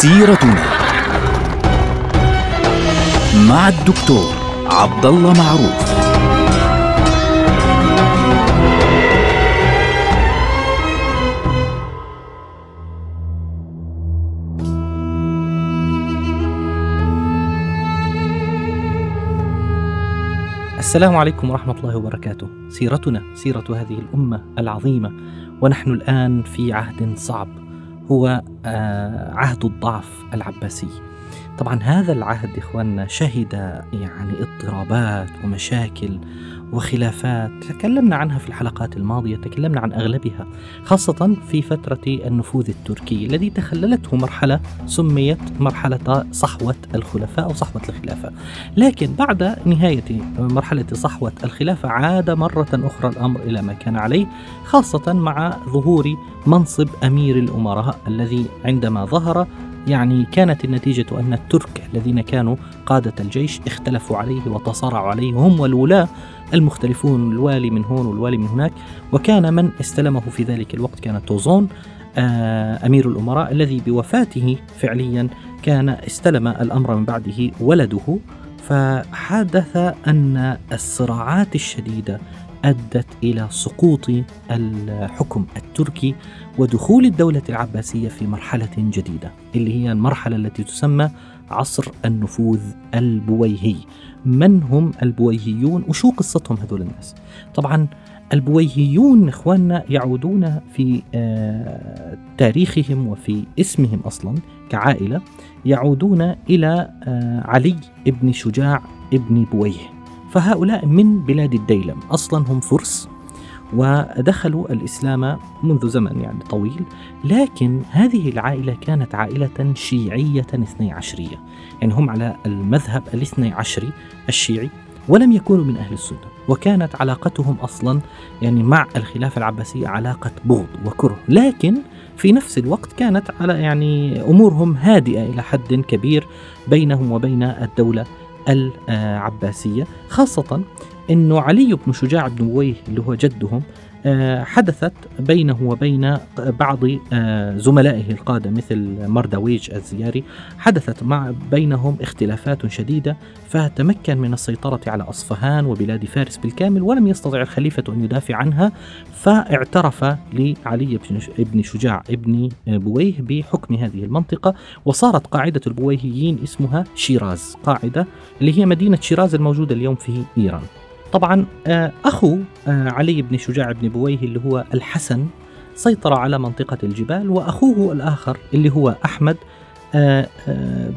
سيرتنا مع الدكتور عبد الله معروف السلام عليكم ورحمة الله وبركاته. سيرتنا سيرة هذه الأمة العظيمة ونحن الآن في عهد صعب هو آه، عهد الضعف العباسي. طبعا هذا العهد إخواننا شهد يعني اضطرابات ومشاكل وخلافات. تكلمنا عنها في الحلقات الماضية تكلمنا عن أغلبها خاصة في فترة النفوذ التركي الذي تخللته مرحلة سميت مرحلة صحوة الخلفاء أو صحوة الخلافة. لكن بعد نهاية مرحلة صحوة الخلافة عاد مرة أخرى الأمر إلى ما كان عليه خاصة مع ظهور منصب أمير الأمراء الذي عندما ظهر يعني كانت النتيجة أن الترك الذين كانوا قادة الجيش اختلفوا عليه وتصارعوا عليه هم والولاة المختلفون الوالي من هون والوالي من هناك. وكان من استلمه في ذلك الوقت كان توزون آه، أمير الأمراء الذي بوفاته فعليا كان استلم الأمر من بعده ولده. فحدث أن الصراعات الشديدة أدت إلى سقوط الحكم التركي ودخول الدولة العباسية في مرحلة جديدة اللي هي المرحلة التي تسمى عصر النفوذ البويهي. من هم البويهيون؟ وشو قصتهم هذول الناس؟ طبعا البويهيون إخواننا يعودون في آه، تاريخهم وفي اسمهم أصلا كعائلة يعودون إلى آه، علي ابن شجاع ابن بويه. فهؤلاء من بلاد الديلم أصلا هم فرس ودخلوا الإسلام منذ زمن يعني طويل لكن هذه العائلة كانت عائلة شيعية اثني عشرية يعني هم على المذهب الاثني عشري الشيعي ولم يكونوا من أهل السنة وكانت علاقتهم أصلا يعني مع الخلافة العباسية علاقة بغض وكره لكن في نفس الوقت كانت على يعني أمورهم هادئة إلى حد كبير بينهم وبين الدولة العباسية خاصة إنه علي بن شجاع بن بويه اللي هو جدهم حدثت بينه وبين بعض آه، زملائه القادة مثل مردويج الزياري حدثت مع بينهم اختلافات شديدة فتمكن من السيطرة على أصفهان وبلاد فارس بالكامل ولم يستطع الخليفة أن يدافع عنها فاعترف لعلي بن شجاع بن بويه بحكم هذه المنطقة وصارت قاعدة البويهيين اسمها شيراز قاعدة اللي هي مدينة شيراز الموجودة اليوم في إيران. طبعا آه، أخو آه، علي بن شجاع بن بويه اللي هو الحسن سيطر على منطقة الجبال وأخوه الآخر اللي هو أحمد آه،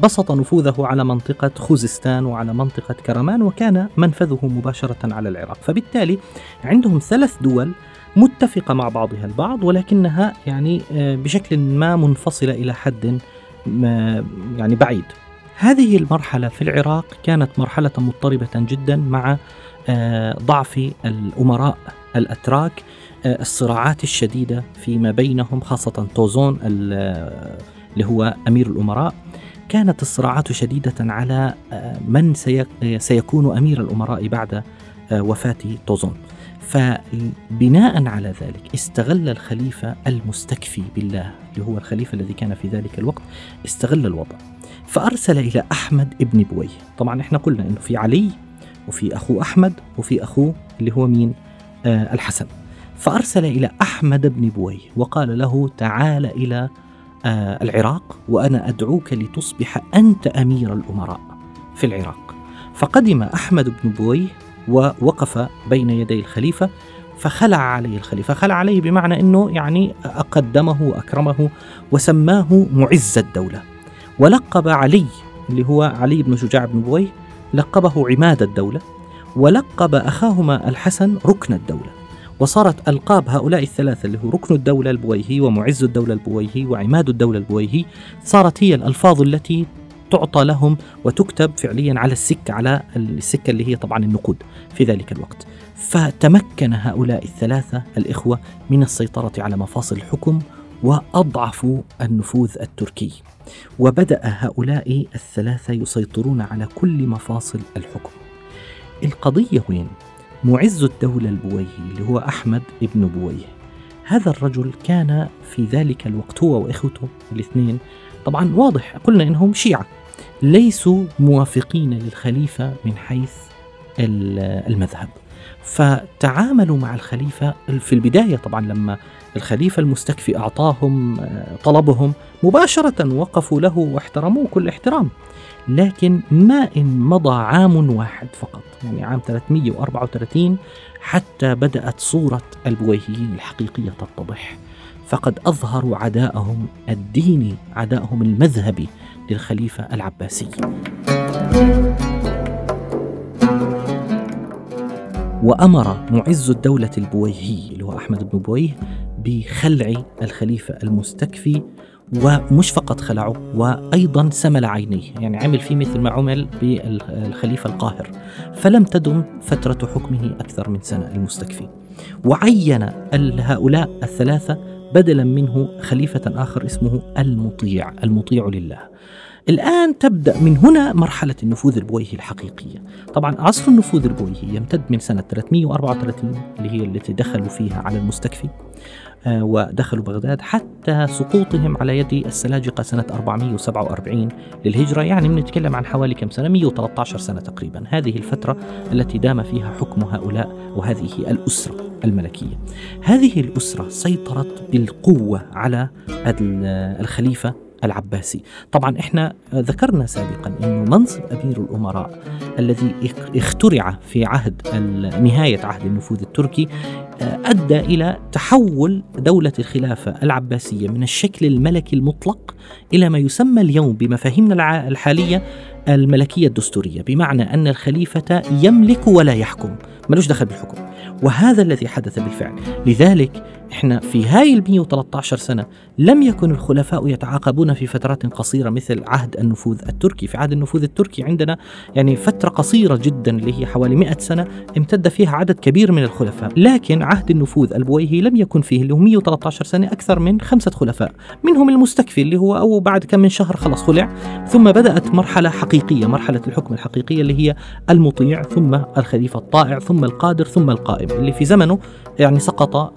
بسط نفوذه على منطقة خوزستان وعلى منطقة كرمان وكان منفذه مباشرة على العراق. فبالتالي عندهم ثلاث دول متفقة مع بعضها البعض ولكنها يعني بشكل ما منفصلة إلى حد يعني بعيد. هذه المرحلة في العراق كانت مرحلة مضطربة جدا مع آه، ضعف الأمراء الأتراك آه، الصراعات الشديدة فيما بينهم خاصة توزون اللي هو أمير الأمراء. كانت الصراعات شديدة على آه، من سيكون أمير الأمراء بعد وفاة توزون. فبناء على ذلك استغل الخليفة المستكفي بالله اللي هو الخليفة الذي كان في ذلك الوقت استغل الوضع. فأرسل إلى أحمد ابن بويه طبعا إحنا قلنا أنه في علي وفي أخوه أحمد وفي أخوه اللي هو مين؟ آه الحسن. فأرسل إلى أحمد بن بويه وقال له تعال إلى آه العراق وأنا أدعوك لتصبح أنت أمير الأمراء في العراق. فقدم أحمد بن بويه ووقف بين يدي الخليفة فخلع عليه الخليفة. خلع عليه بمعنى أنه يعني أقدمه وأكرمه وسماه معز الدولة. ولقب علي اللي هو علي بن شجاع بن بويه لقبه عماد الدولة ولقب أخاهما الحسن ركن الدولة. وصارت ألقاب هؤلاء الثلاثة اللي هو ركن الدولة البويهي ومعز الدولة البويهي وعماد الدولة البويهي صارت هي الألفاظ التي تعطى لهم وتكتب فعليا على السكة على السكة اللي هي طبعا النقود في ذلك الوقت. فتمكن هؤلاء الثلاثة الإخوة من السيطرة على مفاصل الحكم وأضعفوا النفوذ التركي. وبدأ هؤلاء الثلاثة يسيطرون على كل مفاصل الحكم. القضية وين؟ معز الدولة البويهي اللي هو أحمد ابن بويه. هذا الرجل كان في ذلك الوقت هو وإخوته الاثنين. طبعا واضح قلنا إنهم شيعة. ليسوا موافقين للخليفة من حيث المذهب. فتعاملوا مع الخليفة في البداية طبعا لما الخليفة المستكفي أعطاهم آه، طلبهم مباشرة وقفوا له واحترموه كل احترام. لكن ما إن مضى عام واحد فقط يعني عام 334 حتى بدأت صورة البويهيين الحقيقية تتضح. فقد أظهروا عداءهم الديني عداءهم المذهبي للخليفة العباسي. وأمر معز الدولة البويهي اللي هو أحمد بن بويه بخلع الخليفة المستكفي ومش فقط خلعه وأيضا سمل عينيه يعني عمل فيه مثل ما عمل بالخليفة القاهر. فلم تدم فترة حكمه أكثر من سنة المستكفي. وعين هؤلاء الثلاثة بدلا منه خليفة آخر اسمه المطيع المطيع لله. الآن تبدأ من هنا مرحلة النفوذ البويهي الحقيقية. طبعا عصر النفوذ البويهي يمتد من سنة 334 اللي هي التي دخلوا فيها على المستكفي آه، ودخلوا بغداد حتى سقوطهم على يد السلاجقة سنة 447 للهجرة. يعني بنتكلم عن حوالي كم سنة؟ 113 سنة تقريبا. هذه الفترة التي دام فيها حكم هؤلاء وهذه الأسرة الملكية. هذه الأسرة سيطرت بالقوة على الخليفة العباسي. طبعا إحنا ذكرنا سابقا إنه منصب أمير الأمراء الذي اخترع في عهد نهاية عهد النفوذ التركي آه، أدى إلى تحول دولة الخلافة العباسية من الشكل الملكي المطلق إلى ما يسمى اليوم بمفاهيمنا الحالية الملكية الدستورية بمعنى أن الخليفة يملك ولا يحكم. ملوش دخل بالحكم. وهذا الذي حدث بالفعل. لذلك إحنا في هاي ال 113 سنة لم يكن الخلفاء يتعاقبون في فترات قصيرة مثل عهد النفوذ التركي. في عهد النفوذ التركي عندنا يعني فترة قصيرة جدا اللي هي حوالي 100 سنة امتد فيها عدد كبير من الخلفاء. لكن عهد النفوذ البويهي لم يكن فيه اللي هو 113 سنة أكثر من خمسة خلفاء. منهم المستكفي اللي هو أو بعد كم من شهر خلص خلع. ثم بدأت مرحلة حقيقية مرحلة الحكم الحقيقية اللي هي المطيع ثم الخليفة الطائع ثم القادر ثم القائم. اللي في زمنه يعني سقط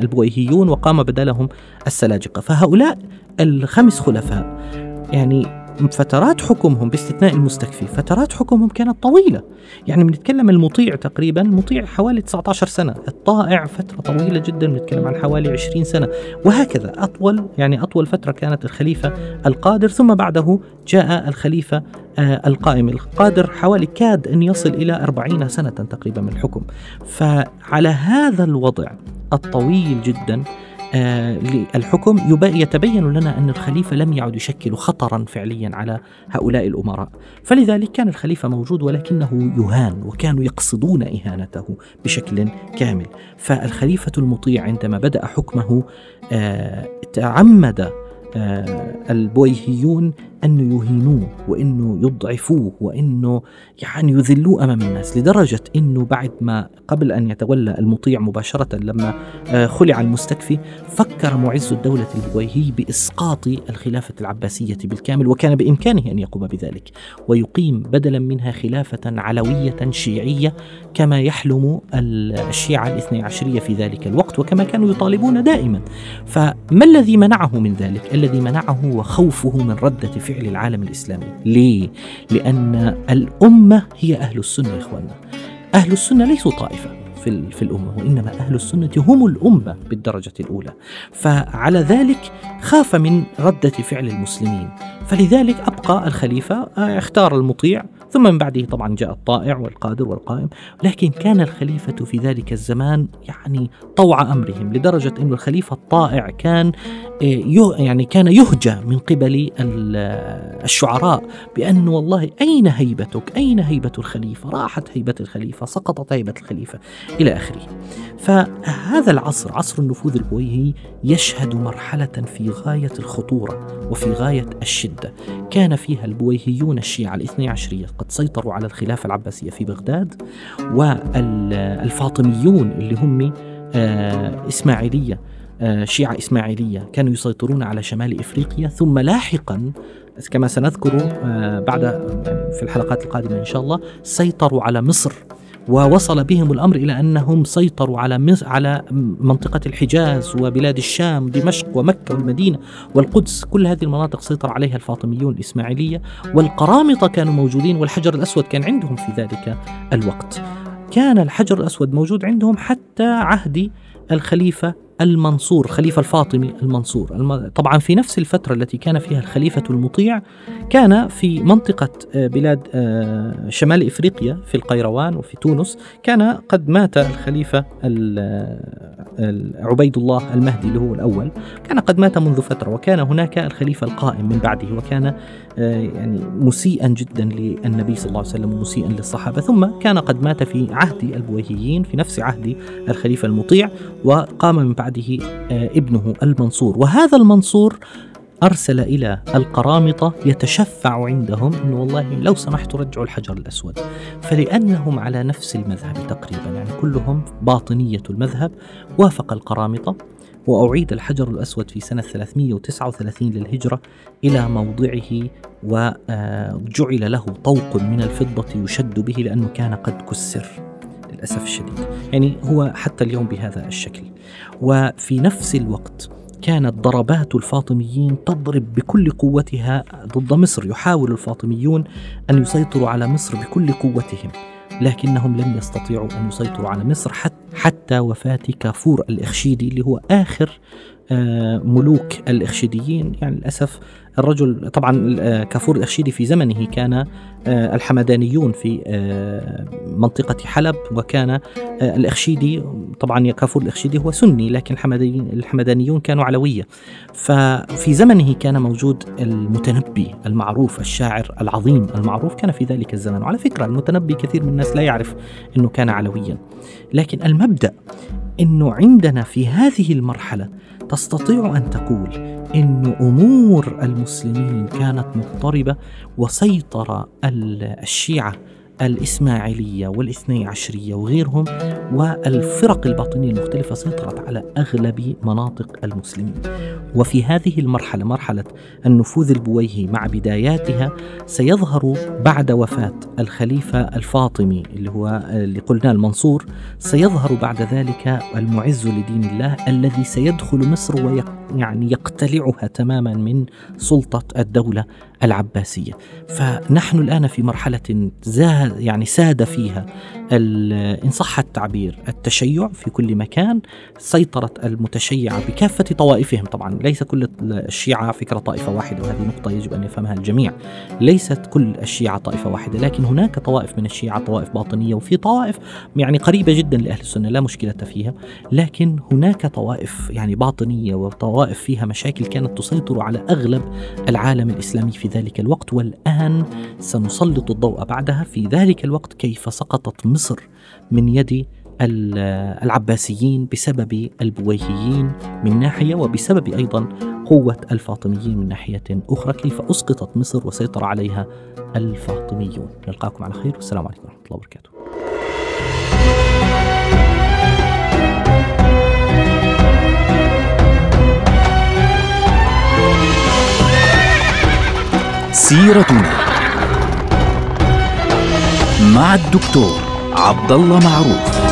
البويهيون وقام بدلهم السلاجقة. فهؤلاء الخمس خلفاء يعني فترات حكمهم باستثناء المستكفي فترات حكمهم كانت طويلة. يعني بنتكلم المطيع تقريبا مطيع حوالي 19 سنة الطائع فترة طويلة جدا بنتكلم عن حوالي 20 سنة. وهكذا أطول يعني أطول فترة كانت الخليفة القادر ثم بعده جاء الخليفة آه القائم. القادر حوالي كاد أن يصل إلى 40 سنة تقريبا من الحكم فعلى هذا الوضع الطويل جدا للحكم يتبين لنا أن الخليفة لم يعد يشكل خطرا فعليا على هؤلاء الأمراء. فلذلك كان الخليفة موجود ولكنه يهان وكانوا يقصدون إهانته بشكل كامل. فالخليفة المطيع عندما بدأ حكمه آه، تعمد آه، البويهيون أن يهينوه وأنه يضعفوه وأنه يعني يذلوه أمام الناس لدرجة أنه بعد ما قبل أن يتولى المطيع مباشرة لما آه، خلع المستكفي فكر معز الدولة البويهي بإسقاط الخلافة العباسية بالكامل وكان بإمكانه أن يقوم بذلك ويقيم بدلا منها خلافة علوية شيعية كما يحلم الشيعة الاثني عشرية في ذلك الوقت وكما كانوا يطالبون دائما فما الذي منعه من ذلك؟ الذي منعه وخوفه من ردة فعل العالم الإسلامي. ليه؟ لأن الأمة هي أهل السنة يا إخواننا. أهل السنة ليسوا طائفة في, في الأمة وإنما أهل السنة هم الأمة بالدرجة الأولى. فعلى ذلك خاف من ردة فعل المسلمين. فلذلك أبقى الخليفة آه، اختار المطيع ثم من بعده طبعا جاء الطائع والقادر والقائم لكن كان الخليفة في ذلك الزمان يعني طوع أمرهم لدرجة أن الخليفة الطائع كان آه، يعني كان يهجى من قبل الشعراء بأن والله أين هيبتك؟ أين هيبة الخليفة؟ راحت هيبة الخليفة سقطت هيبة الخليفة إلى آخره. فهذا العصر عصر النفوذ البويهي يشهد مرحلة في غاية الخطورة وفي غاية الشدة. كان فيها البويهيون الشيعة الاثني عشرية قد سيطروا على الخلافة العباسية في بغداد والفاطميون اللي هم آه، إسماعيلية آه، شيعة إسماعيلية كانوا يسيطرون على شمال إفريقيا. ثم لاحقا كما سنذكر آه، بعد في الحلقات القادمة إن شاء الله سيطروا على مصر. ووصل بهم الأمر إلى أنهم سيطروا على على منطقة الحجاز وبلاد الشام دمشق ومكة والمدينة والقدس. كل هذه المناطق سيطر عليها الفاطميون الإسماعيلية والقرامطة كانوا موجودين والحجر الأسود كان عندهم في ذلك الوقت. كان الحجر الأسود موجود عندهم حتى عهد الخليفة المنصور خليفة الفاطمي المنصور. طبعا في نفس الفترة التي كان فيها الخليفة المطيع كان في منطقة آه، بلاد آه، شمال إفريقيا في القيروان وفي تونس كان قد مات الخليفة عبيد الله المهدي اللي هو الأول. كان قد مات منذ فترة وكان هناك الخليفة القائم من بعده وكان آه، يعني مسيئا جدا للنبي صلى الله عليه وسلم ومسيئا للصحابة. ثم كان قد مات في عهد البويهيين في نفس عهد الخليفة المطيع وقام من بعده آه، ابنه المنصور. وهذا المنصور أرسل إلى القرامطة يتشفع عندهم. أنه والله لو سمحتوا رجعوا الحجر الأسود. فلأنهم على نفس المذهب تقريبا يعني كلهم باطنية المذهب. وافق القرامطة وأعيد الحجر الأسود في سنة 339 للهجرة إلى موضعه وجعل له طوق من الفضة يشد به لأنه كان قد كسر. للأسف الشديد. يعني هو حتى اليوم بهذا الشكل. وفي نفس الوقت كانت ضربات الفاطميين تضرب بكل قوتها ضد مصر. يحاول الفاطميون أن يسيطروا على مصر بكل قوتهم لكنهم لم يستطيعوا أن يسيطروا على مصر حتى وفاة كافور الإخشيدي اللي هو آخر ملوك الإخشيديين يعني للأسف الرجل طبعا آه، كافور الأخشيدي في زمنه كان آه، الحمدانيون في آه، منطقة حلب وكان الأخشيدي طبعا كافور الأخشيدي هو سني لكن الحمدانيون كانوا علوية. ففي زمنه كان موجود المتنبي المعروف الشاعر العظيم المعروف كان في ذلك الزمن. وعلى فكرة المتنبي كثير من الناس لا يعرف أنه كان علويا. لكن المبدأ أنه عندنا في هذه المرحلة تستطيع أن تقول أن أمور المسلمين كانت مضطربة وسيطر الشيعة الإسماعيلية والإثني عشرية وغيرهم والفرق الباطنية المختلفة سيطرت على أغلب مناطق المسلمين. وفي هذه المرحلة مرحلة النفوذ البويهي مع بداياتها سيظهر بعد وفاة الخليفة الفاطمي اللي هو اللي قلنا المنصور سيظهر بعد ذلك المعز لدين الله الذي سيدخل مصر ويعني يقتلعها تماما من سلطة الدولة العباسية. فنحن الآن في مرحلة يعني ساد فيها. إن صح التعبير التشيع في كل مكان سيطرت المتشيعة بكافة طوائفهم. طبعا ليس كل الشيعة فكرة طائفة واحدة وهذه نقطة يجب أن يفهمها الجميع. ليست كل الشيعة طائفة واحدة لكن هناك طوائف من الشيعة طوائف باطنية وفي طوائف يعني قريبة جدا لأهل السنة لا مشكلة فيها. لكن هناك طوائف يعني باطنية وطوائف فيها مشاكل كانت تسيطر على أغلب العالم الإسلامي في ذلك الوقت. والآن سنسلط الضوء بعدها. في ذلك الوقت كيف سقطت مصر من يد العباسيين بسبب البويهيين من ناحية وبسبب أيضا قوة الفاطميين من ناحية أخرى. كيف أسقطت مصر وسيطر عليها الفاطميون؟ نلقاكم على خير. والسلام عليكم ورحمة الله وبركاته. سيرتنا مع الدكتور عبد الله معروف.